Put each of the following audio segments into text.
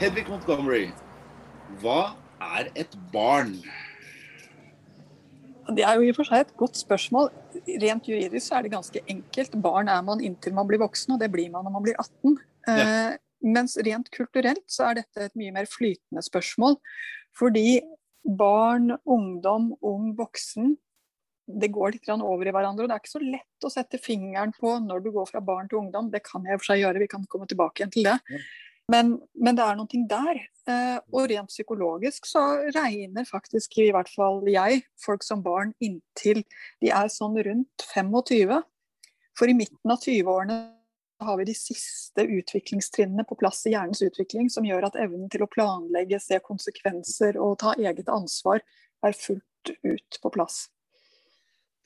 Hedvig Montgomery, hva er et barn? Det er jo i og for seg et godt spørsmål. Rent juridisk er det ganske enkelt. Barn er man inntil man blir voksen, og det blir man når man blir 18. Ja. Eh, mens rent kulturelt så er dette et mye mer flytende spørsmål. Fordi barn, ungdom, ung voksen det går litt over i hverandre. og Det er ikke så lett å sette fingeren på når du går fra barn til ungdom. Det kan jeg i og for seg gjøre, vi kan komme tilbake igjen til det. Men, men det er noe der. Eh, og rent psykologisk så regner faktisk i hvert fall jeg folk som barn inntil de er sånn rundt 25. For i midten av 20-årene har vi de siste utviklingstrinnene på plass i hjernens utvikling, som gjør at evnen til å planlegge, se konsekvenser og ta eget ansvar er fullt ut på plass.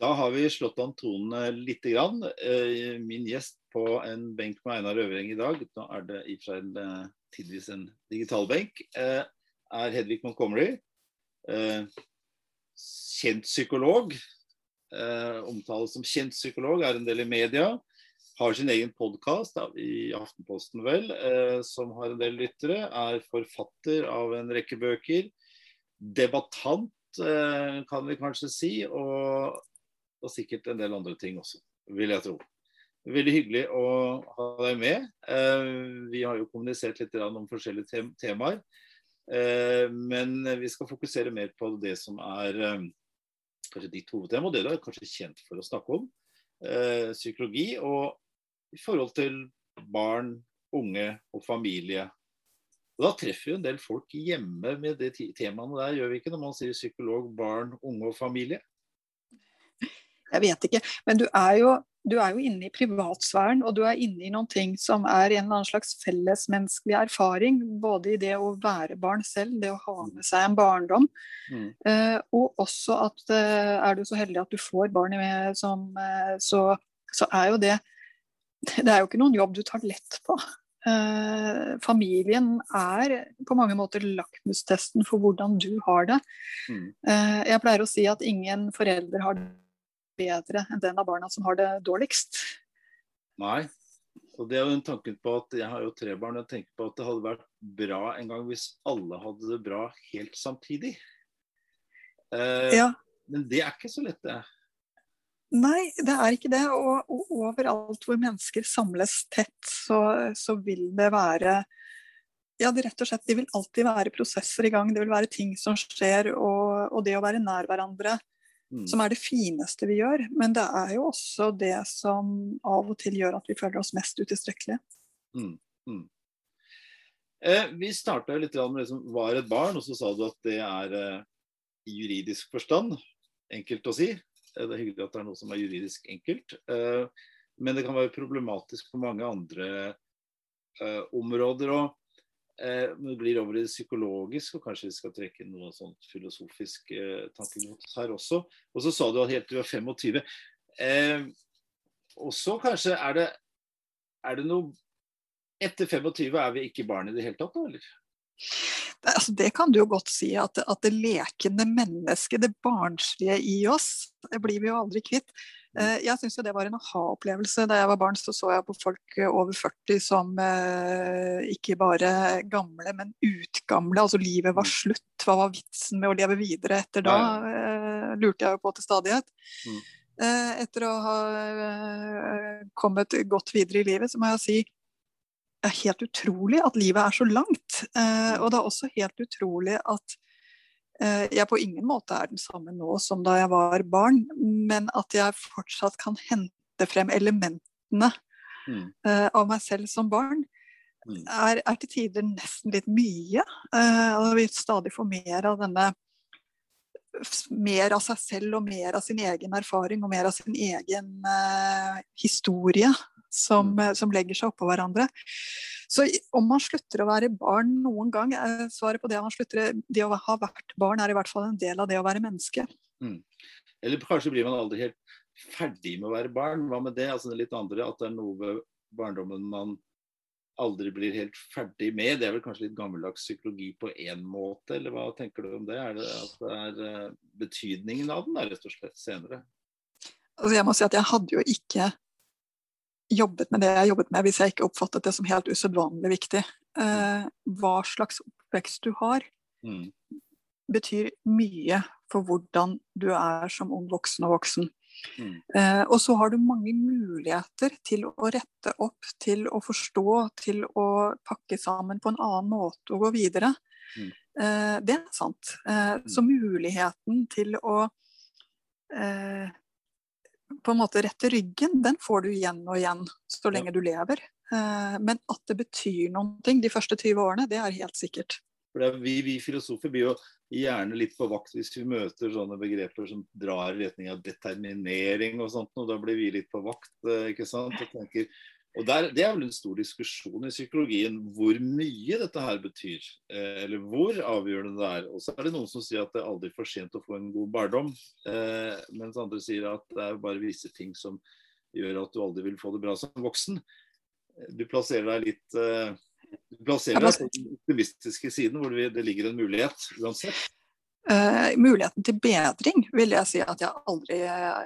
Da har vi slått an tonene lite grann. Eh, min gjest på en benk med Einar Øvreng i dag, nå er det i og seg eh, tidvis en digital benk, eh, er Hedvig Montgomery. Kjent psykolog. Omtales som kjent psykolog, er en del i media. Har sin egen podkast i Aftenposten, vel, som har en del lyttere. Er forfatter av en rekke bøker. Debattant, kan vi kanskje si. Og og sikkert en del andre ting også, vil jeg tro. Veldig hyggelig å ha deg med. Eh, vi har jo kommunisert litt om forskjellige temaer. Eh, men vi skal fokusere mer på det som er eh, kanskje ditt hovedtema, og det du er kanskje kjent for å snakke om. Psykologi og i forhold til barn, unge og familie. Og da treffer jo en del folk hjemme med de temaene der, gjør vi ikke, når man sier psykolog, barn, unge og familie? Jeg vet ikke. Men du er, jo, du er jo inne i privatsfæren, og du er inne i noen ting som er en eller annen slags fellesmenneskelig erfaring. Både i det å være barn selv, det å ha med seg en barndom. Mm. Uh, og også at uh, er du så heldig at du får barn med som uh, så, så, er jo det Det er jo ikke noen jobb du tar lett på. familien er på mange måter lakmustesten for hvordan du har det. Mm. jeg pleier å si at ingen foreldre har det bedre enn den av barna som har det dårligst. Nei. Og det er jo en tanken på at Jeg har jo tre barn. Jeg tenker på at det hadde vært bra en gang hvis alle hadde det bra helt samtidig. Eh, ja. Men det er ikke så lett, det. Nei, det er ikke det. Og, og overalt hvor mennesker samles tett, så, så, vil det være Ja, det rett og slett, De vil alltid være prosesser i gang. Det vil være ting som skjer. Og, og det å være nær hverandre Mm. Som er det fineste vi gjør. Men det er jo også det som av og til gjør at vi føler oss mest utilstrekkelige. Mm. Mm. Eh, vi starta litt med det som var et barn, og så sa du at det er eh, i juridisk forstand enkelt å si. Eh, det er hyggelig at det er noe som er juridisk enkelt. Eh, men det kan være problematisk på mange andre eh, områder. og Eh, det blir over i det psykologiske, og kanskje vi skal trekke noe sånt filosofisk eh, tankegods her også. Og så sa du at helt til du er 25. Eh, og så kanskje er det, er det noe Etter 25 er vi ikke barn i det hele tatt, da, eller? Altså, det kan du jo godt si, at, at det lekende mennesket, det barnslige i oss, det blir vi jo aldri kvitt. Eh, jeg syns det var en aha-opplevelse. Da jeg var barn, så så jeg på folk over 40 som eh, ikke bare gamle, men utgamle. Altså livet var mm. slutt. Hva var vitsen med å leve videre etter da? Eh, lurte jeg jo på til stadighet. Mm. Etter å ha kommet godt videre i livet, så må jeg si det er helt utrolig at livet er så langt. Mm. og det er også helt utrolig at jeg på ingen måte er den samme nå som da jeg var barn, men at jeg fortsatt kan hente frem elementene mm. uh, av meg selv som barn, mm. er, er, til tider nesten litt mye. Uh, og vi stadig får mer av denne mer av seg selv og mer av sin egen erfaring og mer av sin egen uh, historie som, mm. som, legger seg oppå hverandre. Så om man slutter å være barn noen gang, er svaret på det man slutter Det å ha vært barn er i hvert fall en del av det å være menneske. Mm. Eller kanskje blir man aldri helt ferdig med å være barn. Hva med det? Altså det litt andre, At det er noe ved barndommen man aldri blir helt ferdig med. Det er vel kanskje litt gammeldags psykologi på én måte, eller hva tenker du om det? Er det at det er eh, betydningen av den rett og slett senere? Altså jeg må si at jeg hadde jo ikke jobbet med det jeg jobbet med, hvis jeg ikke oppfattet det som helt usedvanlig viktig. Eh, hva slags oppvekst du har, Mm. betyr mye for hvordan du er som ung voksen og voksen. Mm. Eh, og så har du mange muligheter til å rette opp, til å forstå, til å pakke sammen på en annen måte og gå videre. Mm. Eh, det er sant. Eh, så muligheten til å eh, på en måte rette ryggen, den får du igjen og igjen så lenge du lever. Eh, men at det betyr ting de første 20 årene, det er helt sikkert. For det vi, vi filosofer blir jo gjerne litt på vakt hvis vi møter sånne begreper som drar i retning av determinering og sånt, og da blir vi litt på vakt. eh, ikke sant? Og tenker, og der, Det er vel en stor diskusjon i psykologien hvor mye dette her betyr. Eh, eller hvor avgjørende det er. Og så er det noen som sier at det er aldri for sent å få en god barndom. Eh, mens andre sier at det er bare visse ting som gjør at du aldri vil få det bra som voksen. Du plasserer deg litt eh, du plasserer deg på den optimistiske siden, hvor det det ligger en mulighet uansett. Eh, muligheten til bedring vil jeg si at jeg aldri uh,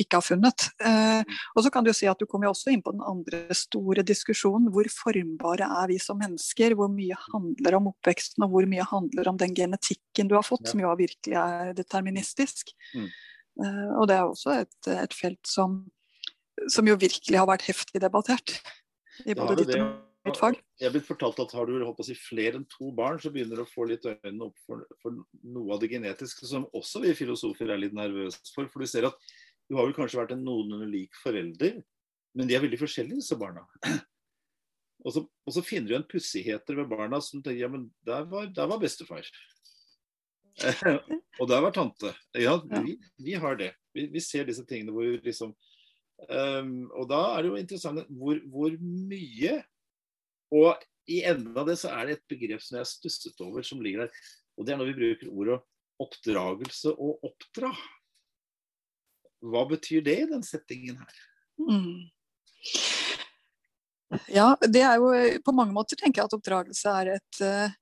ikke har funnet. Uh, og så kan du si at du kommer også inn på den andre store diskusjonen. Hvor formbare er vi som mennesker? Hvor mye handler om oppveksten, og hvor mye handler om den genetikken du har fått, Ja. som jo virkelig er deterministisk. Mm. Og det er også et, et felt som, som jo virkelig har vært heftig debattert. I både ditt og mitt fag. Jeg er blitt fortalt at har du å si, flere enn to barn, så begynner du å få litt øynene opp for, for noe av det genetiske, som også vi filosofer er litt nervøse for. For du ser at du har vel kanskje vært en noenlunde lik forelder, men de er veldig forskjellige, disse barna. Og så, og så finner du en pussigheter ved barna som tenker ja, men der var, der var bestefar. og der var tante. Ja, vi, vi har det. Vi, vi ser disse tingene hvor liksom um, Og da er det jo interessant hvor, hvor mye Og i enden av det så er det et begrep som jeg har stusset over, som ligger der. Og det er når vi bruker ordet oppdragelse og oppdra. Hva betyr det i den settingen her? Mm. Ja, det er jo på mange måter tenker jeg at oppdragelse er et, eh,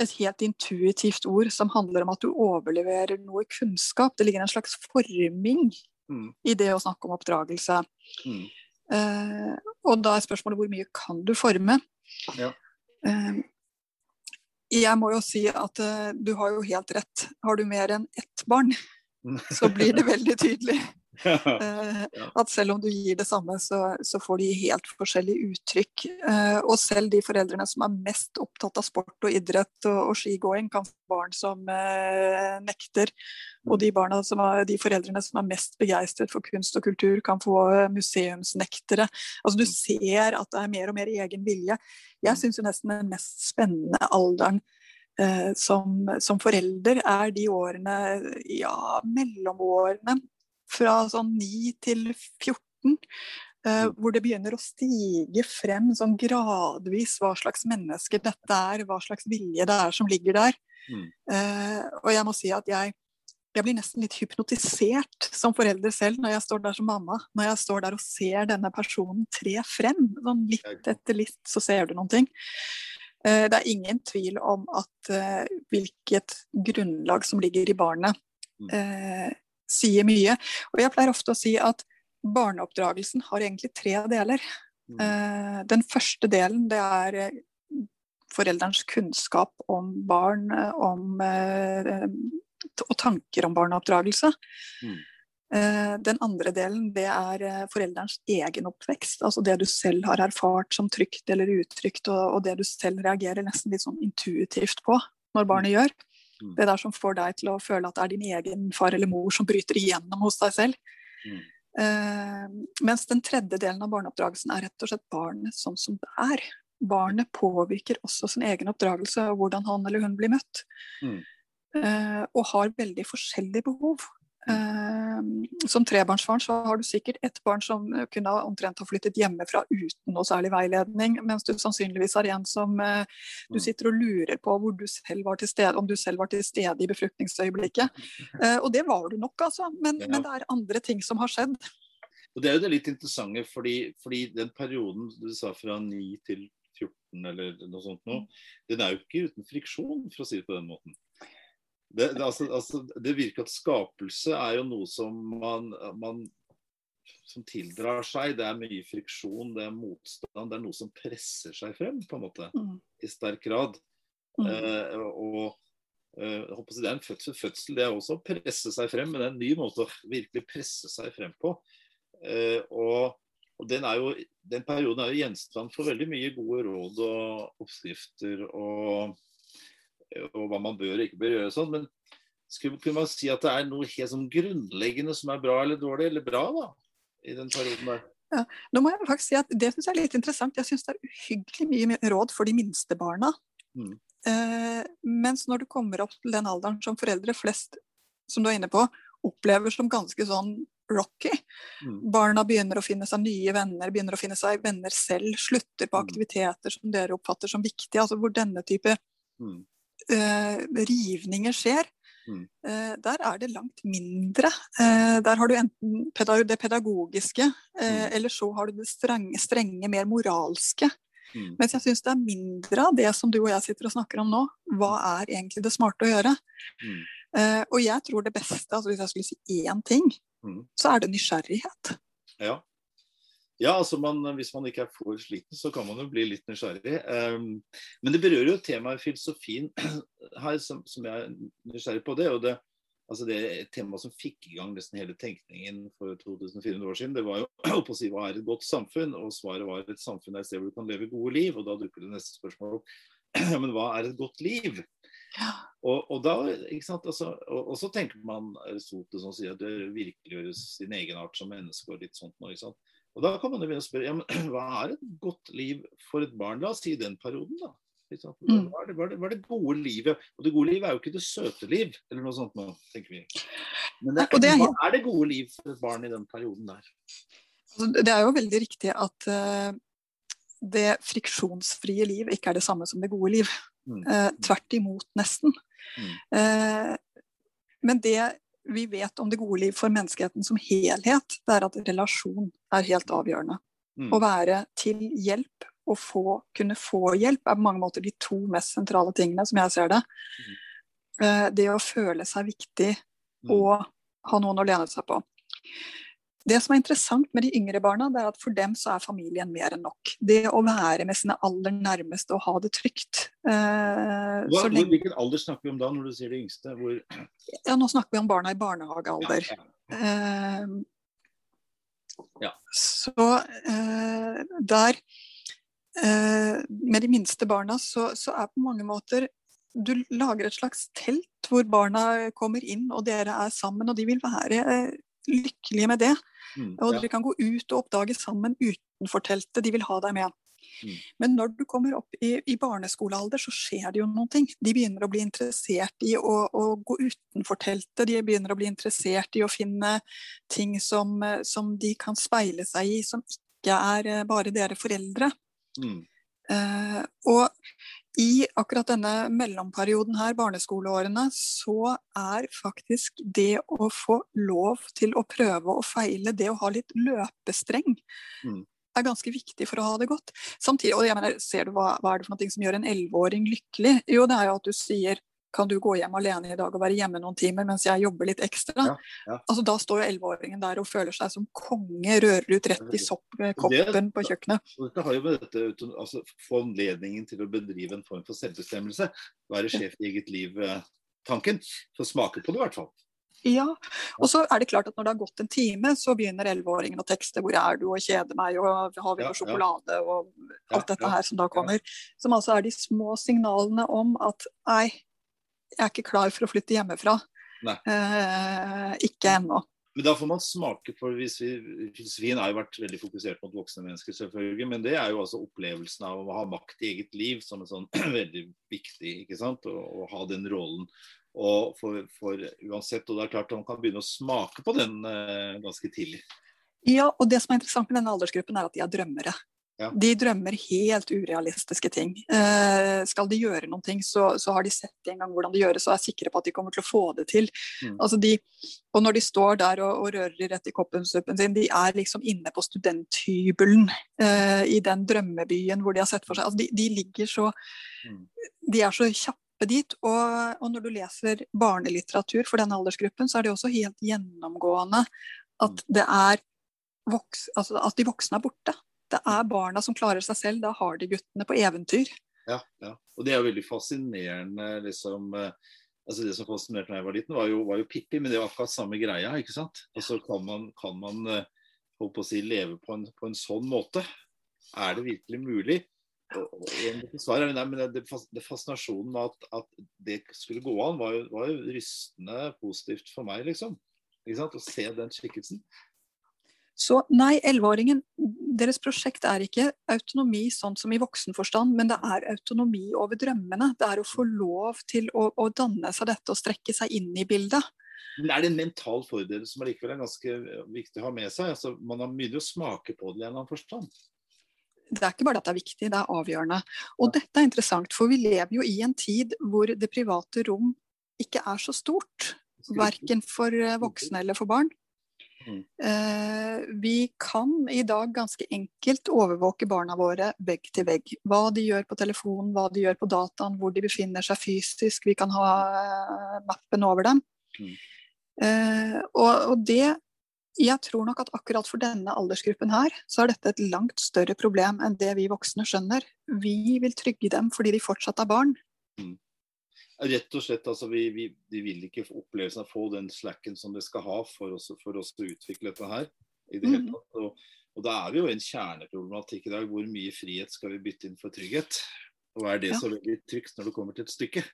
et helt intuitivt ord som handler om at du overleverer noe kunnskap. Det ligger en slags forming Mm. i det å snakke om oppdragelse. Mm. Eh, og da er spørsmålet hvor mye kan du forme? Ja. Eh, jeg må jo si at eh, du har jo helt rett. Har du mer enn ett barn, så blir det veldig tydelig. Eh. At selv om du gir det samme, så, så får de helt forskjellige uttrykk. Eh, og selv de foreldrene som er mest opptatt av sport og idrett og, og skigåing, kan få barn som eh, nekter. Og de, er, de foreldrene som er mest begeistret for kunst og kultur, kan få eh, museumsnektere. Altså Du ser at det er mer og mer egen vilje. Jeg syns jo nesten den mest spennende alderen eh, som, som forelder er de årene, ja, mellomårene fra sånn 9 til 14. Uh, hvor det begynner å stige frem sånn gradvis hva slags menneske dette er, hva slags vilje det er som ligger der. Mm. Uh, og jeg må si at jeg, jeg blir nesten litt hypnotisert som forelder selv når jeg står der som mamma. Når jeg står der og ser denne personen tre frem. Sånn litt etter litt så ser du noen ting. Uh, det er ingen tvil om at eh, hvilket grunnlag som ligger i barnet, Mm. Eh, sier mye. Og jeg pleier ofte å si at barneoppdragelsen har egentlig tre deler. Mm. Eh, den første delen det er foreldrenes kunnskap om barn, eh, om, eh, og tanker om barneoppdragelse. Mm. Eh, Den andre delen det er eh, forelderens egen oppvekst. Altså det du selv har erfart som trygt eller utrygt, og, og det du selv reagerer nesten litt sånn intuitivt på når barnet gjør. Mm. Det der som får deg til å føle at det er din egen far eller mor som bryter igjennom hos deg selv. Mm. Uh, mens den tredje delen av barneoppdragelsen er rett og slett barnet sånn som det er. Barnet påvirker også sin egen oppdragelse og hvordan han eller hun blir møtt. Mm. Uh, og har veldig forskjellige behov. Eh, som trebarnsfaren så har du sikkert et barn som kunne omtrent ha flyttet hjemmefra uten noe særlig veiledning, mens du sannsynligvis har en som eh, du Mm. sitter og lurer på du stede, om du selv var til stede i befruktningsøyeblikket. Eh, og det var du nok, altså. Men, Ja. men det er andre ting som har skjedd. Og Det er jo det litt interessante, fordi, fordi den perioden du sa fra 9 til 14 eller noe sånt nå, den er jo ikke uten friksjon, for å si det på den måten. Det, det, altså, altså, det virker at skapelse er jo noe som man, man som tildrar seg. Det er mye friksjon, det er motstand. Det er noe som presser seg frem, på en måte. Mm. I sterk grad. Mm. Eh, og eh, håper Det er en fødsel, fødsel, det er også å presse seg frem, men det er en ny måte å virkelig presse seg frem på. Eh, og, og den, er jo, den perioden er jo gjenstand for veldig mye gode råd og oppskrifter og, og hva man bør og ikke bør gjøre. sånn, men skulle, kunne man si at det er noe helt sånn grunnleggende som er bra eller dårlig, eller bra, da? I den perioden der. Ja, nå må jeg faktisk si at Det synes jeg er litt interessant. Jeg syns det er uhyggelig mye råd for de minste barna. Mm. Eh, mens når du kommer opp til den alderen som foreldre flest, som du er inne på, opplever som ganske sånn rocky. Mm. Barna begynner å finne seg nye venner, begynner å finne seg venner selv, slutter på Mm. aktiviteter som dere oppfatter som viktige. Altså hvor denne type Mm. Eh, rivninger skjer. Mm. Eh, der er det langt mindre. Eh, der har du enten det pedagogiske, Mm. eller så har du det strenge, strenge mer moralske. Mm. Mens jeg syns det er mindre av det som du og jeg sitter og snakker om nå. Hva er egentlig det smarte å gjøre? Mm. Og jeg tror det beste, altså hvis jeg skulle si én ting, Mm. så er det nysgjerrighet. Ja. Ja, altså man, hvis man ikke er for sliten, så kan man jo bli litt nysgjerrig. Um, men det berører jo temaet filosofien her som, som jeg er nysgjerrig på. Det og det, altså det er et tema som fikk i gang nesten hele tenkningen for 2400 år siden. Det var jo å si hva er et godt samfunn? Og svaret var et samfunn er et sted hvor du kan leve gode liv. Og da dukker det neste spørsmål opp. Men hva er et godt liv? Ja. Og, og, da, altså, og, og, så tenker man Aristoteles som sier at det virkeliggjøres sin egenart som menneske og litt sånt nå, ikke sant. Og da kan man jo begynne å spørre ja, men, hva er et godt liv for et barn, la oss si den perioden, da. Hva, Mm. er det, hva, er det, hva er det gode livet? Og det gode livet er jo ikke det søte liv, eller noe sånt nå, tenker vi. Men det, er hva er det gode liv for et barn i den perioden der? Altså, Det er jo veldig riktig at eh, det friksjonsfrie liv ikke er det samme som det gode liv. Mm. Eh, tvert imot, nesten. Mm. Eh, men det vi vet om det gode liv for menneskeheten som helhet, det er at relasjon er helt avgjørende. Mm. Å være til hjelp og få, kunne få hjelp er på mange måter de to mest sentrale tingene, som jeg ser det. Mm. det å føle seg viktig Mm. og ha noen å lene seg på. Det som er interessant med de yngre barna, det er at for dem så er familien mer enn nok. Det å være med sine aller nærmeste og ha det trygt. Eh, Hva, så lenge, hvilken alder snakker vi om da, når du sier det yngste? Hvor, ja, nå snakker vi om barna i barnehagealder. Ja, ja. Eh, Ja. Så eh, der eh, Med de minste barna så, så er på mange måter Du lager et slags telt hvor barna kommer inn, og dere er sammen, og de vil være eh, lykkelige med det. Mm, Og ja. dere kan gå ut og oppdage sammen utenfor teltet. De vil ha deg med. Mm. Men når du kommer opp i, i barneskolealder, så skjer det jo noen ting. De begynner å bli interessert i å, å gå utenfor teltet. De begynner å bli interessert i å finne ting som, eh, som de kan speile seg i, som ikke er eh, bare dere foreldre. Mm, Uh, og i akkurat denne mellomperioden her, barneskoleårene, så er faktisk det å få lov til å prøve og feile, det å ha litt løpestreng, Mm. er ganske viktig for å ha det godt. Samtidig, og jeg mener, ser du hva, hva er det for noe som gjør en elleveåring lykkelig? Jo, det er jo at du sier kan du gå hjem alene i dag og være hjemme noen timer mens jeg jobber litt ekstra? Ja, ja. Altså Da står jo elleveåringen der og føler seg som konge, rører ut rett i soppkoppen på kjøkkenet. Dette har jo med dette altså, få anledningen til å bedrive en form for selvbestemmelse. Være sjef i eget liv-tanken. Få smake på det, i hvert fall. Ja, og så er det klart at når det har gått en time, så begynner elleveåringen å tekste 'hvor er du', og 'kjede meg', og 'har vi noe sjokolade', og alt dette her som da kommer. Som altså er de små signalene om at 'nei, jeg er ikke klar for å flytte hjemmefra'. Eh, ikke ennå. Men da får man smake for hvis vi, Filosofien har jo vært veldig fokusert mot voksne mennesker, selvfølgelig. Men det er jo altså opplevelsen av å ha makt i eget liv som er sånn veldig viktig. ikke sant? Å ha den rollen. Og for, for uansett, og det er klart Man kan begynne å smake på den eh, ganske tidlig. Ja, og det som er interessant med denne aldersgruppen, er at de er drømmere. Ja. De drømmer helt urealistiske ting. Eh, skal de gjøre noen ting, så, så har de sett en gang hvordan det gjøres og er sikre på at de kommer til å få det til. Mm. Altså de, og når de står der og, og rører rett i koppensuppen sin, de er liksom inne på studenthybelen eh, i den drømmebyen hvor de har sett for seg altså de, de ligger så Mm. De er så kjappe dit. Og, og når du leser barnelitteratur for denne aldersgruppen, så er det også helt gjennomgående at Mm. det er voks, altså at de voksne er borte. Det er barna som klarer seg selv. Da har de guttene på eventyr. Ja, ja. Og det er jo veldig fascinerende, liksom. Eh, altså Det som fascinerte meg da jeg var liten, var jo, var jo Pippi, men det var akkurat samme greia. ikke sant? Og så kan man, kan man eh, holdt på å si, leve på en, på en sånn måte. Er det virkelig mulig? Svaret er, nei, men det, det Fascinasjonen med at, at, det skulle gå an, var jo, var jo rystende positivt for meg, liksom. Ikke sant? Å se den skikkelsen. Så nei, elleveåringen, deres prosjekt er ikke autonomi sånn som i voksenforstand, men det er autonomi over drømmene. Det er å få lov til å, å danne seg dette og strekke seg inn i bildet. Men er det en mental forberedelse som allikevel er ganske viktig å ha med seg? Altså, man har mye å smake på det i en eller annen forstand. Det er ikke bare at det er viktig, det er avgjørende. Og dette er interessant, for vi lever jo i en tid hvor det private rom ikke er så stort. Verken for eh, voksne eller for barn. Mm. Eh, vi kan i dag ganske enkelt overvåke barna våre vegg til vegg. Hva de gjør på telefonen, hva de gjør på dataen, hvor de befinner seg fysisk. Vi kan ha eh, mappen over dem. Mm. Eh, og, og, det Jeg tror nok at akkurat for denne aldersgruppen her, så er dette et langt større problem enn det vi voksne skjønner. Vi vil trygge dem fordi de fortsatt er barn. Mm. Rett og slett, altså, vi, vi, de vil ikke få opplevelsen av å få den slacken som det skal ha for oss, for oss å utvikle dette her. i det hele mm. tatt. Og, og, da er vi jo en kjerneproblematikk i dag. Hvor mye frihet skal vi bytte inn for trygghet? Og er det ja. så veldig trygt når det kommer til et stykke?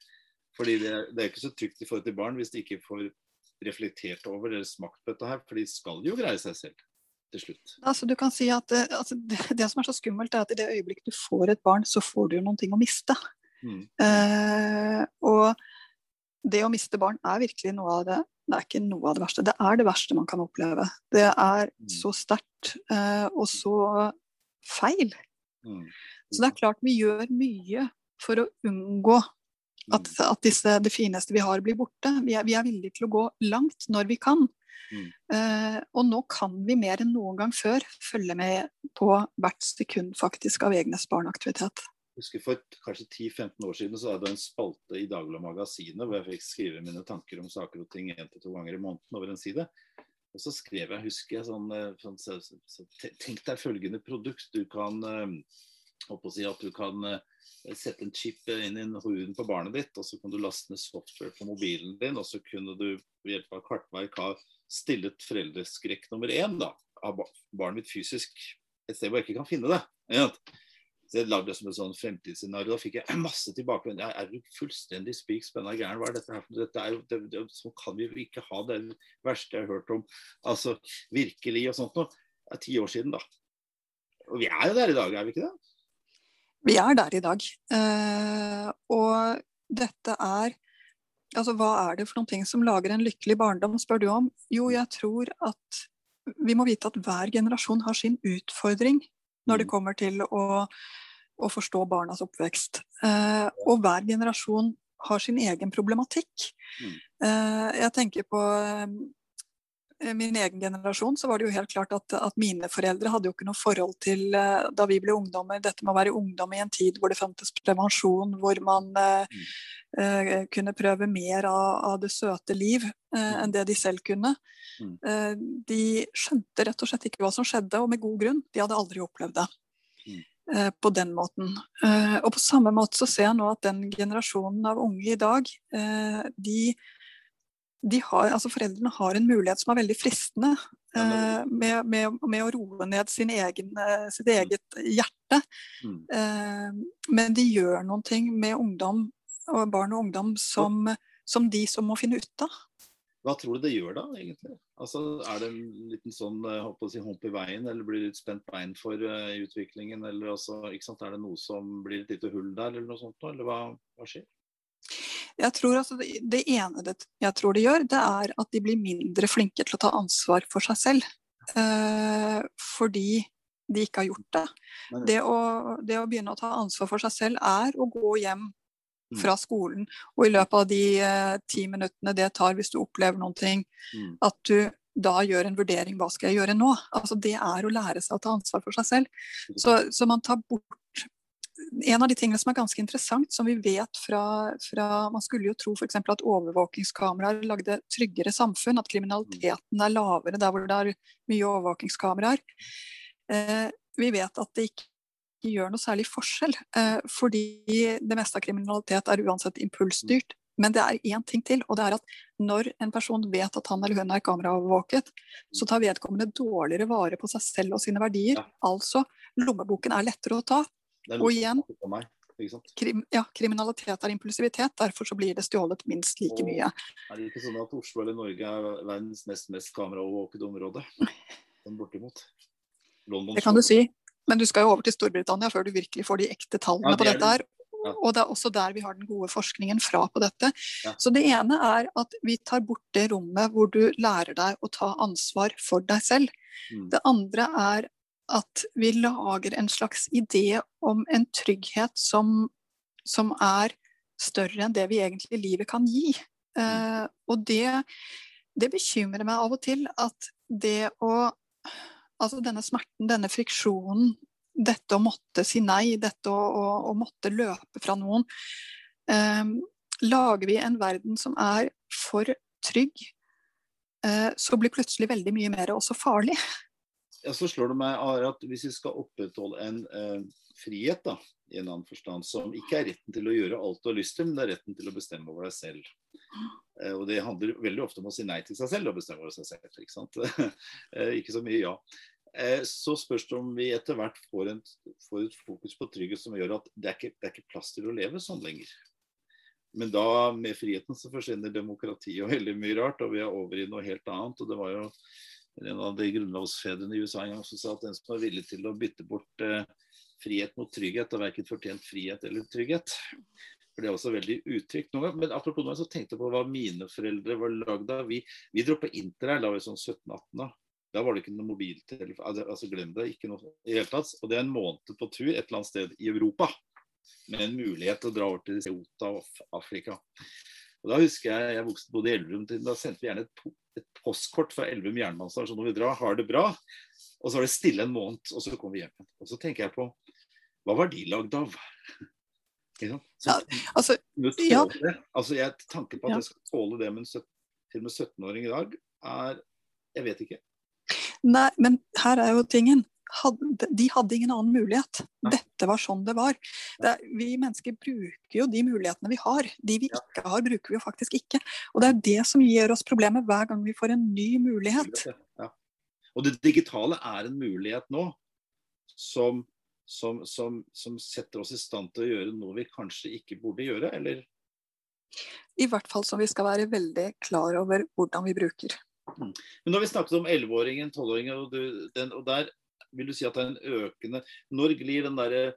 Fordi det, det er ikke så trygt i forhold til barn hvis de ikke får reflektert over deres makt på dette her. For de skal jo greie seg selv til slutt. Altså, du kan si at eh, altså, det, det, som er så skummelt, er at i det øyeblikk du får et barn, så får du jo noen ting å miste. Mm. Eh, og det å miste barn er virkelig noe av det det er ikke noe av det verste. Det er det verste man kan oppleve. Det er mm. så sterkt eh, og så feil. Mm. Så det er klart vi gjør mye for å unngå at, mm. at disse, det fineste vi har, blir borte. Vi er, vi er villige til å gå langt når vi kan. Mm. Eh, og nå kan vi mer enn noen gang før følge med på hvert sekund faktisk av Egnes barneaktivitet husker For kanskje 10-15 år siden så hadde jeg en spalte i Dagbladet Magasinet hvor jeg fikk skrive mine tanker om saker og ting én til to ganger i måneden over en side. Og så skrev jeg, husker jeg, sånn, eh, sånn så, så, Tenk deg følgende produkt. Du kan håper eh, å si at du kan eh, sette en chip inn i huden på barnet ditt, og så kan du laste ned software på mobilen din, og så kunne du ved hjelp av kartverk ha stillet foreldreskrekk nummer én da, av barnet mitt fysisk et sted hvor jeg ikke kan finne det. Så jeg lagde det som et sånn fremtidsscenario. Da fikk jeg masse tilbake. Jeg er jo fullstendig spik spenna gæren? Hva er dette her for dette Sånn kan vi jo ikke ha. Det det verste jeg har hørt om. Altså virkelig og sånt noe. Det er ti år siden, da. Og vi er jo der i dag, er vi ikke det? Vi er der i dag. Uh, og dette er Altså, hva er det for noen ting som lager en lykkelig barndom, spør du om? Jo, jeg tror at vi må vite at hver generasjon har sin utfordring når det mm. kommer til å, å forstå barnas oppvekst. Eh, og hver generasjon har sin egen problematikk. Mm. Eh, jeg tenker på eh, min egen generasjon, så var det jo helt klart at, at, mine foreldre hadde jo ikke noe forhold til eh, da vi ble ungdommer, dette med å være ungdom i en tid hvor det fantes prevensjon, hvor man eh, mm. eh, kunne prøve mer av, av det søte liv enn det de selv kunne. Mm. Eh, de skjønte rett og slett ikke hva som skjedde, og med god grunn. De hadde aldri opplevd det mm. Eh, på den måten. Eh, og på samme måte så ser jeg nå at den generasjonen av unge i dag, de har, altså foreldrene har en mulighet som er veldig fristende. Med, med, med å roe ned egen, sitt mm. eget hjerte. Men de gjør noen ting med ungdom og barn og ungdom som, som de som må finne ut av. Hva tror du det gjør da, egentlig? Altså, Er det en liten sånn eh, si, hump i veien, eller blir det litt spent bein for uh, utviklingen? Eller altså? Er det noe som blir et lite hull der, eller noe sånt? Eller hva, hva skjer? Jeg tror altså, det, det ene det, jeg tror det gjør, det er at de blir mindre flinke til å ta ansvar for seg selv. Eh, fordi de ikke har gjort det. Det å, det å begynne å ta ansvar for seg selv er å gå hjem Mm. fra skolen. Og i løpet av de eh, ti minuttene det tar hvis du opplever noen ting, mm. at du da gjør en vurdering hva skal jeg gjøre nå? Altså Det er å lære seg å ta ansvar for seg selv. Så, så man tar bort en av de tingene som er ganske interessant, som vi vet fra, fra Man skulle jo tro f.eks. at overvåkingskameraer lagde tryggere samfunn, at kriminaliteten er lavere der hvor det er mye overvåkingskameraer. Eh, vi vet at det ikke gjør noe særlig forskjell, eh, fordi det meste av kriminalitet er uansett impulsstyrt. Men det er én ting til, og det er at når en person vet at han eller hun er kameraovervåket, så tar vedkommende dårligere vare på seg selv og sine verdier. Altså, lommeboken er lettere å ta. Og igjen, krim, ja, kriminalitet er impulsivitet, derfor så blir det stjålet minst like og, mye. Er det ikke sånn at Oslo eller Norge er verdens nest mest kameraovervåkede område? Bortimot. London, det kan du si. Men du skal jo over til Storbritannia før du virkelig får de ekte tallene ja, på dette her. Og det er også der vi har den gode forskningen fra på dette. Ja. Så det ene er at vi tar bort det rommet hvor du lærer deg å ta ansvar for deg selv. Mm. Det andre er at vi lager en slags idé om en trygghet som, som er større enn det vi egentlig livet kan gi. Mm. Uh, og det, det bekymrer meg av og til at det å Altså denne smerten, denne friksjonen, dette å måtte si nei, dette å, å, å måtte løpe fra noen. Eh, lager vi en verden som er for trygg, eh, så blir plutselig veldig mye mer også farlig. Ja, så slår det meg at Hvis vi skal opprettholde en eh, frihet, da, i en annen forstand, som ikke er retten til å gjøre alt du har lyst til, men det er retten til å bestemme over deg selv. Eh, og Det handler veldig ofte om å si nei til seg selv og bestemme over seg selv. Ikke, sant? Eh, ikke så mye ja. Eh, så spørs det om vi etter hvert får, en, får, et fokus på trygghet som gjør at det er, ikke, det er ikke plass til å leve sånn lenger. Men da, med friheten, så forsvinner demokrati og veldig mye rart, og vi er over i noe helt annet. og det var jo en av de grunnlovsfedrene i USA en gang som sa at den som er villig til å bytte bort eh, frihet mot trygghet, har verken fortjent frihet eller trygghet. For Det er også veldig utrygt. Men apropos noe, så tenkte jeg på hva mine foreldre var lagd av. Vi, vi droppa interrail da vi var sånn 17-18 da. Var det ikke noe mobiltelefon. Altså, altså glem det. Ikke noe i hele tatt. Og det er en måned på tur et eller annet sted i Europa. Med en mulighet til å dra over til Ceuta og Afrika. Og Da husker jeg jeg vokste både i Elverum da sendte vi gjerne et, et postkort fra Elvum jernbanestasjon når vi drar. Har det bra? Og så var det stille en måned, og så kom vi hjem igjen. Og så tenker jeg på hva var de lagd av? Så, ja, altså, ja. altså jeg Tanken på at ja. jeg skal tåle det med en til og med 17-åring i dag, er Jeg vet ikke. Nei, men her er jo tingen. De hadde ingen annen mulighet. Dette var sånn det var. Det vi mennesker bruker jo de mulighetene vi har. De vi ikke har, bruker vi jo faktisk ikke. Og det er det som gir oss problemer hver gang vi får en ny mulighet. Ja. Og det digitale er en mulighet nå som, som, som, som setter oss i stand til å gjøre noe vi kanskje ikke burde gjøre, eller? I hvert fall som vi skal være veldig klar over hvordan vi bruker. Mm. Men nå har vi snakket om 11-åringen, 12-åringen, og, og, der vil du si at det er en økende Når glir den der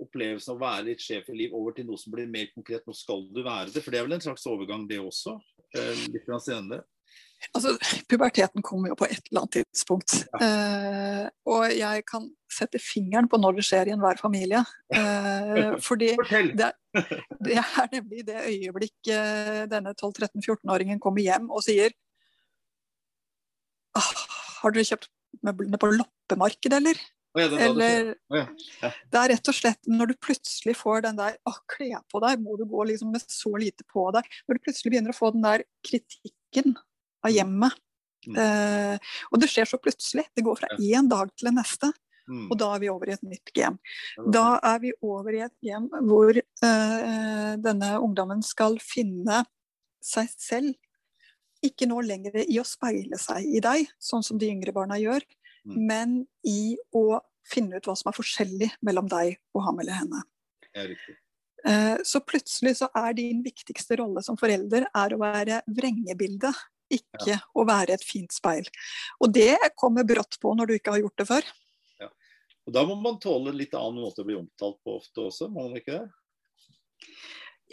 opplevelsen av å være litt sjef i liv over til noe som blir mer konkret? Nå skal du være det? For det er vel en slags overgang, det også? Eh, litt senere? Altså, Puberteten kommer jo på et eller annet tidspunkt. Ja. Eh, og jeg kan sette fingeren på når det skjer i enhver familie. Eh, fordi det, det, er nemlig det øyeblikk eh, denne 12-13-14-åringen kommer hjem og sier har dere kjøpt møblene på loppemarked, eller? Oh, ja, det, eller oh, ja. Ja. Det er rett og slett når du plutselig får den der Å, kle på deg, må du gå liksom med så lite på deg? Når du plutselig begynner å få den der kritikken av mm. hjemmet. Mm. Eh, og det skjer så plutselig. Det går fra én dag til den neste. Mm. Og da er vi over i et nytt game. Da er vi over i et game hvor eh, denne ungdommen skal finne seg selv ikke nå lenger i å speile seg i deg, sånn som de yngre barna gjør, mm. men i å finne ut hva som er forskjellig mellom deg og ham eller henne. Eh, så plutselig så er din viktigste rolle som forelder er å være vrengebildet, ikke ja. å være et fint speil. Og det kommer brått på når du ikke har gjort det før. Ja. Og Da må man tåle litt annen måte å bli omtalt på ofte også, må man ikke det?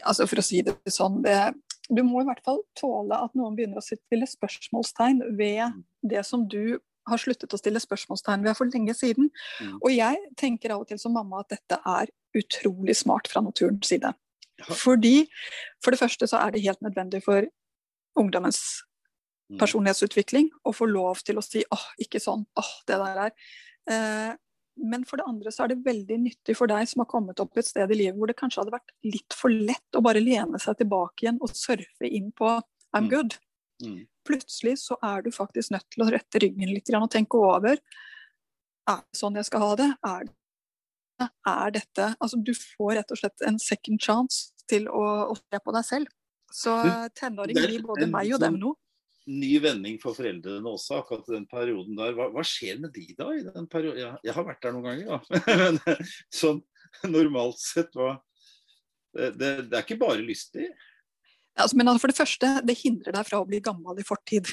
Altså For å si det sånn, det, du må i hvert fall tåle at noen begynner å stille spørsmålstegn ved mm. det som du har sluttet å stille spørsmålstegn ved for lenge siden. Mm. Og jeg tenker av og til som mamma at dette er utrolig smart fra naturens side. Fordi for det første så er det helt nødvendig for ungdommens mm. personlighetsutvikling å få lov til å si åh, ikke sånn, åh, det der er. Eh, men for det andre så er det veldig nyttig for deg som har kommet opp et sted i livet hvor det kanskje hadde vært litt for lett å bare lene seg tilbake igjen og surfe inn på I'm Mm. good. Mm. Plutselig så er du faktisk nødt til å rette ryggen litt og tenke over. Er det sånn jeg skal ha det? Er, det, er dette Altså du får rett og slett en second chance til å, å se på deg selv. Så tenåring gir både meg og sånn- dem noe. Ny vending for foreldrene også, akkurat den perioden der. Hva, hva skjer med de da? i den perioden? Jeg, jeg har vært der noen ganger, da. Men sånn normalt sett, hva det, det, det er ikke bare lystig. Altså, men altså, for det første, det hindrer deg fra å bli gammel i fortid.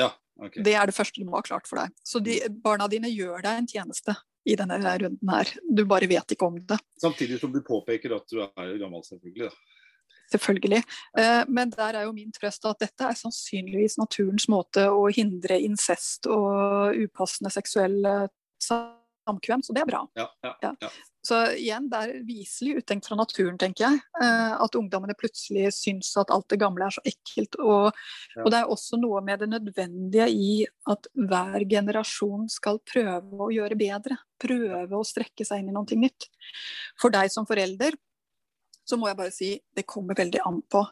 Ja, okay. Det er det første du må ha klart for deg. Så de, barna dine gjør deg en tjeneste i denne runden her. Du bare vet ikke om det. Samtidig som du påpeker at du er gammel, selvfølgelig. da. Selvfølgelig. Eh, Men der er jo min trøst at dette er sannsynligvis naturens måte å hindre incest og upassende seksuelle samkvem, så det er bra. Ja, ja, Ja. ja. Så igjen, det er viselig uttenkt fra naturen, tenker jeg. eh, At ungdommene plutselig syns at alt det gamle er så ekkelt. Og, og det er også noe med det nødvendige i at hver generasjon skal prøve å gjøre bedre. Prøve å strekke seg inn i noe nytt. For deg som forelder så må jeg bare si det kommer veldig an på.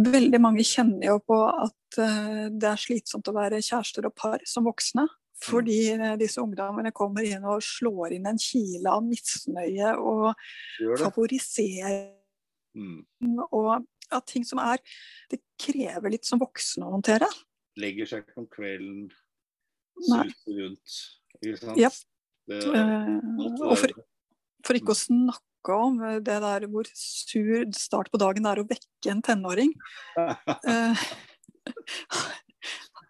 Veldig mange kjenner jo på at eh, det er slitsomt å være kjærester og par som voksne. Fordi eh, disse ungdommene kommer inn og slår inn en kile av misnøye og Gjør favoriserer Mm. og at ting som er Det krever litt som voksne å håndtere. Legger seg om kvelden, suser rundt. Ikke sant? Ja. Det, Eh, og for, for ikke å snakke om eh, det der hvor sur start på dagen det er å vekke en tenåring.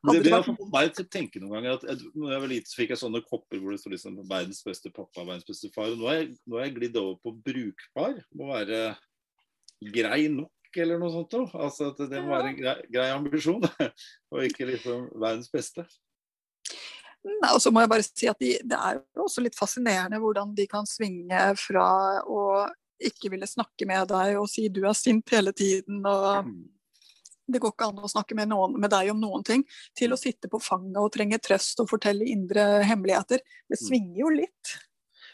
Eh, det, det har fått meg til å tenke noen ganger at at når jeg var liten, så fikk jeg sånne kopper hvor det står liksom 'verdens beste pappa', 'verdens beste far'. Og nå er jeg, nå er jeg glidd over på 'brukbar'. Må være grei nok, eller noe sånt. Også. Altså at det må være en grei, grei ambisjon, og ikke liksom verdens beste. Nei, og så må jeg bare si at de, Det er jo også litt fascinerende hvordan de kan svinge fra å ikke ville snakke med deg og si du er sint hele tiden og det går ikke an å snakke med, noen, med deg om noen ting, til å sitte på fanget og trenge trøst og fortelle indre hemmeligheter. Det svinger jo litt.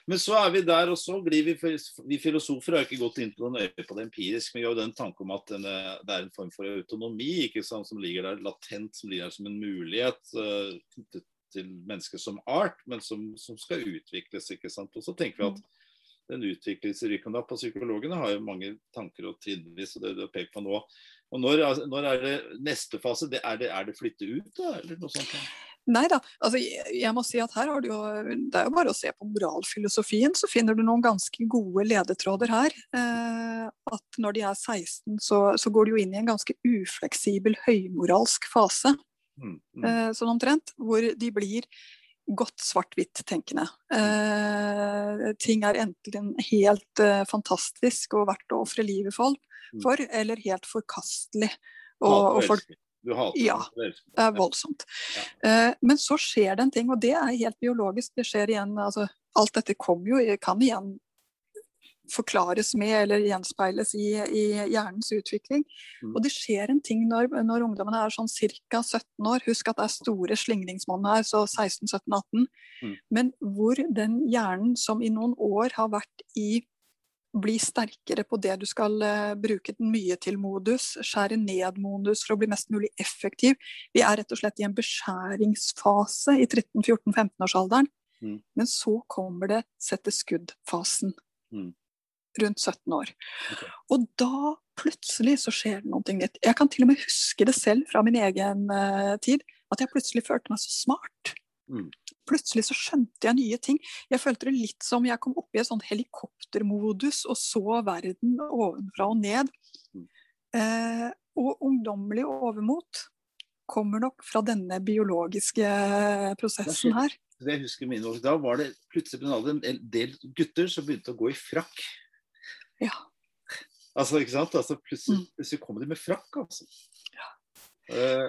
Men så er vi der, og så glir vi Vi filosofer har ikke gått inn på noen øye på det empirisk, men vi har jo den tanke om at denne, det er en form for autonomi ikke sant, som ligger der latent, som ligger der som en mulighet uh, knyttet til mennesket som art, men som, som skal utvikles. ikke sant, Og så tenker vi at den utviklingsrykken da på psykologene har jo mange tanker og trinnvis, og det du har pekt på nå. Og når, altså, når er det neste fase? Det, er, det, er det flytte ut, da? Eller noe sånt? Nei da. Altså, jeg må si at her har du jo Det er jo bare å se på moralfilosofien, så finner du noen ganske gode ledetråder her. Eh, at når de er 16, så, så går de jo inn i en ganske ufleksibel høymoralsk fase. Mm, mm. eh, sånn omtrent, hvor de blir godt svart-hvitt-tenkende. Eh, ting er enten helt eh, fantastisk og verdt å ofre livet for, Mm. for eller helt forkastelig. Og, og folk. Du hater Ja. det er voldsomt. Eh, men så skjer det en ting, og det er helt biologisk. Det skjer igjen, altså, Alt dette kommer jo, kan igjen forklares med eller gjenspeiles i, i hjernens utvikling. Mm. Og det skjer en ting når, når ungdommene er sånn ca. 17 år. Husk at det er store slingringsmonn her, så 16, 17, 18. Mm. Men hvor den hjernen som i noen år har vært i bli sterkere på det du skal uh, bruke den mye til-modus, skjære ned-modus for å bli mest mulig effektiv. Vi er rett og slett i en beskjæringsfase i 13-14-15-årsalderen. Mm. Men så kommer det sette skudd-fasen. Mm. Rundt 17 år. Og da plutselig så skjer det noe nytt. Jeg kan til og med huske det selv fra min egen uh, tid. At jeg plutselig følte meg så smart. Mm. Plutselig så skjønte jeg nye ting. Jeg følte det litt som jeg kom opp i en sånn helikoptermodus og så verden ovenfra og ned. Mm. Eh, og ungdommelig overmot kommer nok fra denne biologiske prosessen her. Det jeg husker min Da var det plutselig en en del gutter som begynte å gå i frakk. Ja. Altså, ikke sant? Altså, plutselig, Mm. plutselig kommer de med frakk, altså. Eh,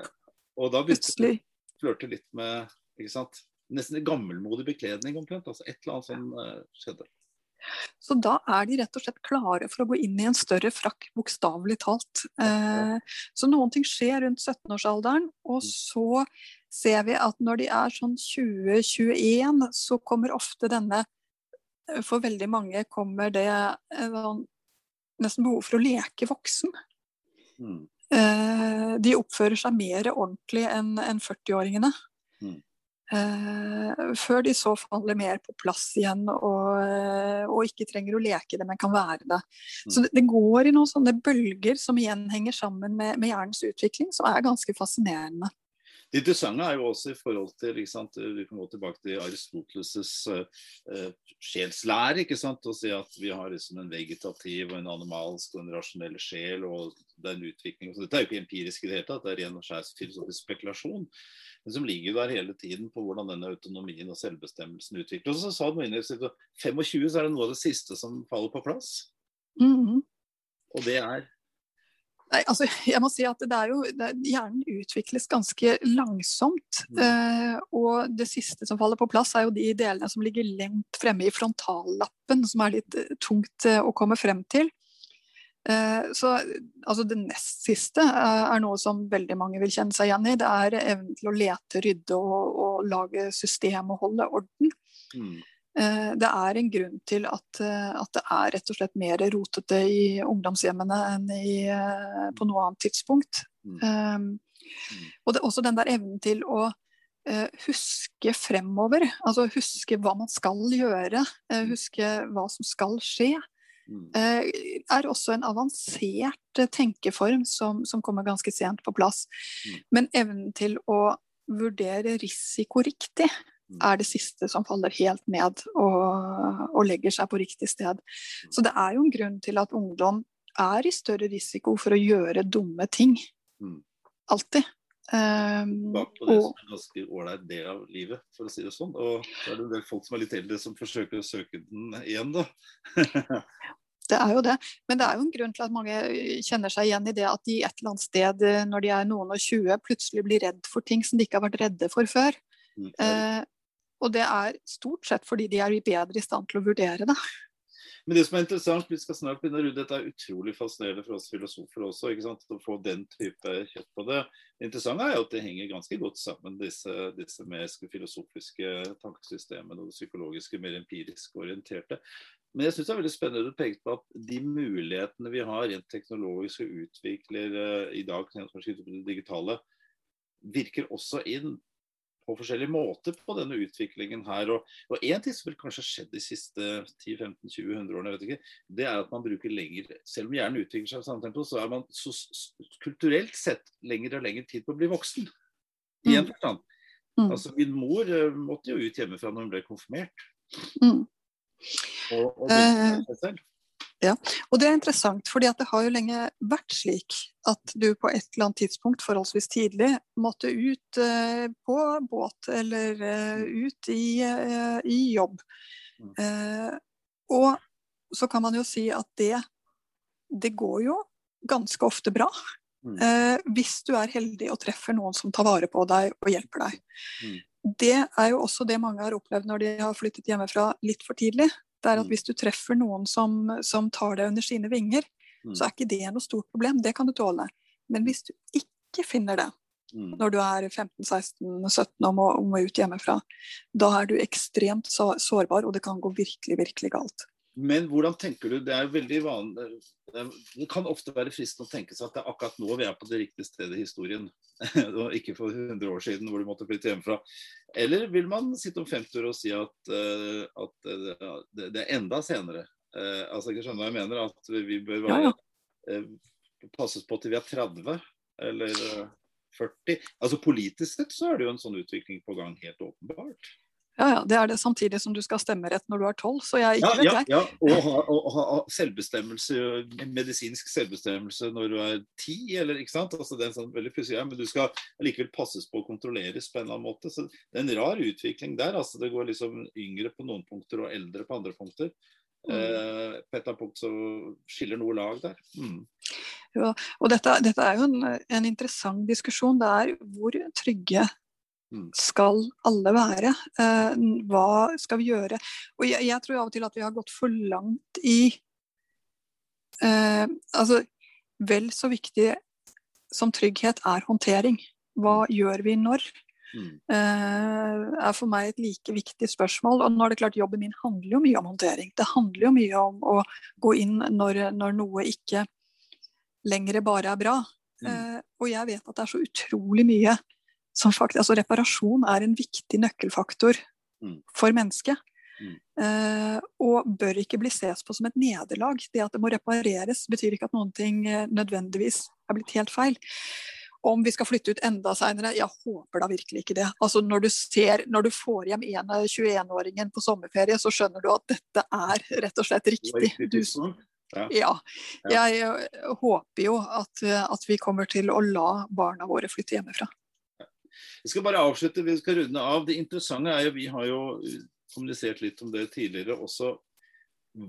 og da begynte Plutselig. å flørte litt med ikke sant? Nesten gammelmodig bekledning omtrent. Altså, et eller annet som eh, skjedde. Så da er de rett og slett klare for å gå inn i en større frakk, bokstavelig talt. Eh, så noen ting skjer rundt 17-årsalderen, og så ser vi at når de er sånn 20-21, så kommer ofte denne for veldig mange kommer det sånn, nesten behov for å leke voksen. Mm. Eh, de oppfører seg mer ordentlig enn en 40-åringene. Mm. Eh, før de så faller mer på plass igjen og, eh, og, ikke trenger å leke det, men kan være det. Mm. Så det, det, går i noen sånne bølger som igjen henger sammen med, med hjernens utvikling, som er ganske fascinerende. Det interessante er jo også i forhold til ikke sant, Vi kan gå tilbake til Aristoteles' uh, sjelslære. ikke sant, og si at vi har liksom en vegetativ og en animalsk og en rasjonell sjel. og den utviklingen. Så dette er jo ikke empirisk i det hele tatt, det er ren og skjær filosofisk spekulasjon. Men som ligger der hele tiden på hvordan denne autonomien og selvbestemmelsen utvikler. Og så sa du i 25 så er det noe av det siste som faller på plass. Mm -hmm. Og det er Nei, altså, jeg må si at det er jo, det, Hjernen utvikles ganske langsomt. Mm. Eh, og det siste som faller på plass, er jo de delene som ligger lengt fremme i frontallappen, som er litt eh, tungt eh, å komme frem til. Eh, så altså, Det nest siste er, er noe som veldig mange vil kjenne seg igjen i. Det er evnen til å lete, rydde og, og lage system og holde orden. Mm. Eh, det er en grunn til at, eh, at, det er rett og slett mer rotete i ungdomshjemmene enn i, eh, på noe annet tidspunkt. Mm. Um, og det er også den der evnen til å uh, huske fremover. Altså huske hva man skal gjøre, uh, huske hva som skal skje. Uh, er også en avansert tenkeform som, som, kommer ganske sent på plass. Mm. Men evnen til å vurdere risiko riktig. Er det siste som faller helt ned og, og, legger seg på riktig sted. Så det er jo en grunn til at ungdom er i større risiko for å gjøre dumme ting. Mm. Alltid. Um, Bakpå det og, som en ganske ålreit del av livet, for å si det sånn. Og så er det en del folk som er litt eldre som forsøker å søke den igjen, da. Det er jo det. Men det er jo en grunn til at mange kjenner seg igjen i det at de et eller annet sted når de er noen og 20, plutselig blir redd for ting som de ikke har vært redde for før. Mm, eh, og det er stort sett fordi de er bedre i stand til å vurdere det. Men det som er interessant, vi skal snart begynne å runde, dette er utrolig fascinerende for oss filosofer også, ikke sant? å få den type kjøtt på det. Det interessante er jo at det henger ganske godt sammen, disse, disse mer filosofiske tankesystemene og det psykologiske, mer empirisk orienterte. Men jeg syns det er veldig spennende å pekte på at de mulighetene vi har rent teknologisk og utvikler uh, i dag, det digitale, virker også inn på forskjellige måter på denne utviklingen her. Og, en ting som vel kanskje har skjedd de siste 10-15-20-100 årene, vet ikke, det er at man bruker lenger Selv om hjernen utvikler seg i samme tempo, så er man så, kulturelt sett lenger og lenger tid på å bli voksen. I en mm. forstand. Mm. Altså, min mor uh, måtte jo ut hjemmefra når hun ble konfirmert. Mm. Og, og begynte seg selv. Ja, og det er interessant, fordi det har jo lenge vært slik at du på et eller annet tidspunkt forholdsvis tidlig måtte ut eh, på båt eller eh, ut i, eh, i jobb. Mm. Eh, og så kan man jo si at det, det går jo ganske ofte bra. Mm. Eh, hvis du er heldig og treffer noen som tar vare på deg og hjelper deg. Mm. Det er jo også det mange har opplevd når de har flyttet hjemmefra litt for tidlig det er at mm. hvis du treffer noen som, som tar deg under sine vinger, mm. så er ikke det noe stort problem. Det kan du tåle. Men hvis du ikke finner det mm. når du er 15-16-17 og må, må, ut hjemmefra, da er du ekstremt så, sårbar, og det kan gå virkelig, virkelig galt. Men hvordan tenker du, det er veldig vanlig Det kan ofte være fristende å tenke seg at det er akkurat nå vi er på det riktige stedet i historien. og ikke for 100 år siden hvor du måtte flytte hjemmefra. Eller vil man sitte om 50 år og si at, uh, at uh, det, det, er enda senere? Uh, altså jeg skjønner hva jeg mener, at vi bør være, ja, ja. passes på til vi er 30 eller 40. Altså Politisk sett så er det jo en sånn utvikling på gang, helt åpenbart. Ja, ja, Det er det samtidig som du skal stemme rett når du er tolv, så jeg ikke ja, vet jeg. Ja, og ha, og ha, selvbestemmelse, medisinsk selvbestemmelse når du er ti, eller ikke sant. Altså, det er en sånn veldig pussig, ja, Men du skal likevel passes på og kontrolleres på en eller annen måte. Så det er en rar utvikling der. altså Det går liksom yngre på noen punkter og eldre på andre punkter. Mm. Eh, på et eller annet punkt så skiller noe lag der. Mm. Ja, og dette, dette, er jo en, en interessant diskusjon. Det er hvor trygge. Skal alle være? Eh, hva skal vi gjøre? Og jeg, jeg, tror av og til at vi har gått for langt i eh, Altså, vel så viktig som trygghet er håndtering. Hva mm. gjør vi når? mm. er for meg et like viktig spørsmål. Og nå er det klart Jobben min handler jo mye om håndtering. Det handler jo mye om å gå inn når, når noe ikke lenger bare er bra. Mm. Og jeg vet at det er så utrolig mye som faktisk Altså reparasjon er en viktig nøkkelfaktor mm. for mennesket. Mm. Uh, og bør ikke bli ses på som et nederlag. Det at det må repareres, betyr ikke at noen ting nødvendigvis er blitt helt feil. Om vi skal flytte ut enda seinere, jeg håper da virkelig ikke det. Altså når du, ser, når du får hjem en 21-åringen på sommerferie, så skjønner du at dette er rett og slett riktig. Du, ja. ja. Jeg eh, håper jo at, at, vi kommer til å la barna våre flytte hjemmefra. Vi skal bare avslutte, vi skal runde av. Det interessante er jo, vi har jo kommunisert litt om det tidligere også.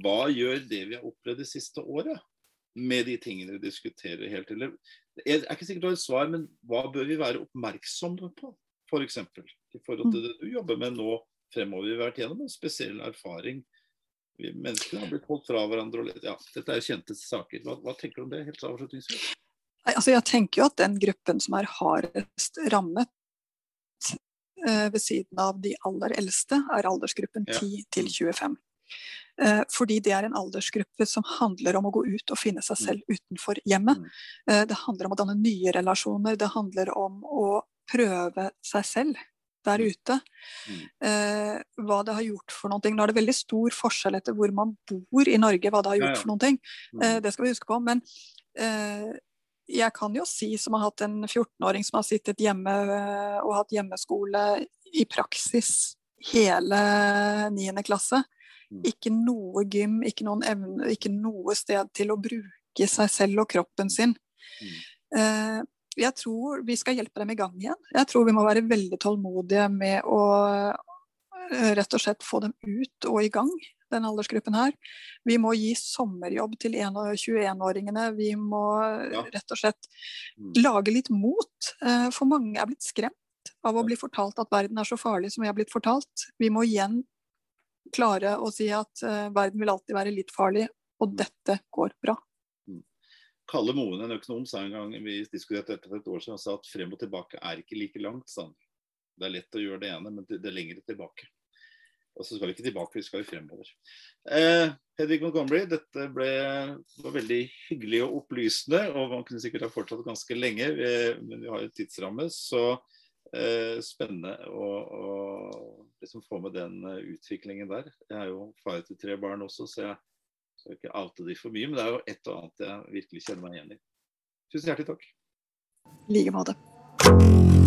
Hva gjør det vi har opplevd det siste året? med de tingene vi diskuterer helt eller Jeg er ikke sikkert du har et svar, men hva bør vi være oppmerksomme på, f.eks. For eksempel, i forhold til det du jobber med nå fremover? Vi har vært gjennom en spesiell erfaring. Vi mennesker har blitt holdt fra hverandre. Og, ja, dette er kjente saker. Hva, hva tenker du om det, helt avslutningsvis? Altså, jeg tenker jo at den gruppen som er hardest rammet, eh, ved siden av de aller eldste, er aldersgruppen 10 til 25. Eh, fordi det er en aldersgruppe som handler om å gå ut og finne seg mm. selv utenfor hjemmet. Mm. Eh, det handler om å danne nye relasjoner, det handler om å prøve seg selv der mm. ute. Eh, hva det har gjort for noen ting. Nå er det veldig stor forskjell etter hvor man bor i Norge, hva det har gjort for noen Eh, det skal vi huske på. Men eh, jeg kan jo si, som har hatt en 14-åring som har sittet hjemme og hatt hjemmeskole i praksis hele 9. klasse, Mm. Ikke noe gym, ikke, noen evne, ikke noe sted til å bruke seg selv og kroppen sin. Mm. Eh, jeg tror vi skal hjelpe dem i gang igjen. Jeg tror vi må være veldig tålmodige med å eh, rett og slett få dem ut og i gang, den aldersgruppen her. Vi må gi sommerjobb til 21-åringene. Vi må ja. rett og slett mm. lage litt mot. Eh, for mange er blitt skremt av å bli fortalt at verden er så farlig som vi har blitt fortalt. Vi må igjen klare å si at uh, verden vil alltid være litt farlig, og mm. dette går bra. Mm. Kalle Moen, en økonom, sa en gang vi diskuterte dette for et år siden, sa at frem og tilbake er ikke like langt. Sa Det er lett å gjøre det ene, men det er lengre tilbake. Og så skal vi ikke tilbake, vi skal jo fremover. Eh, Hedvig Montgomery, dette ble, var veldig hyggelig og opplysende. Og man kunne sikkert ha fortsatt ganske lenge, men vi har jo tidsramme. Så eh, spennende å, å liksom få med den uh, utviklingen der. Jeg er jo far til tre barn også, så jeg skal ikke oute de for mye. Men det er jo et og annet jeg virkelig kjenner meg igjen i. Tusen hjertelig takk. I like måte.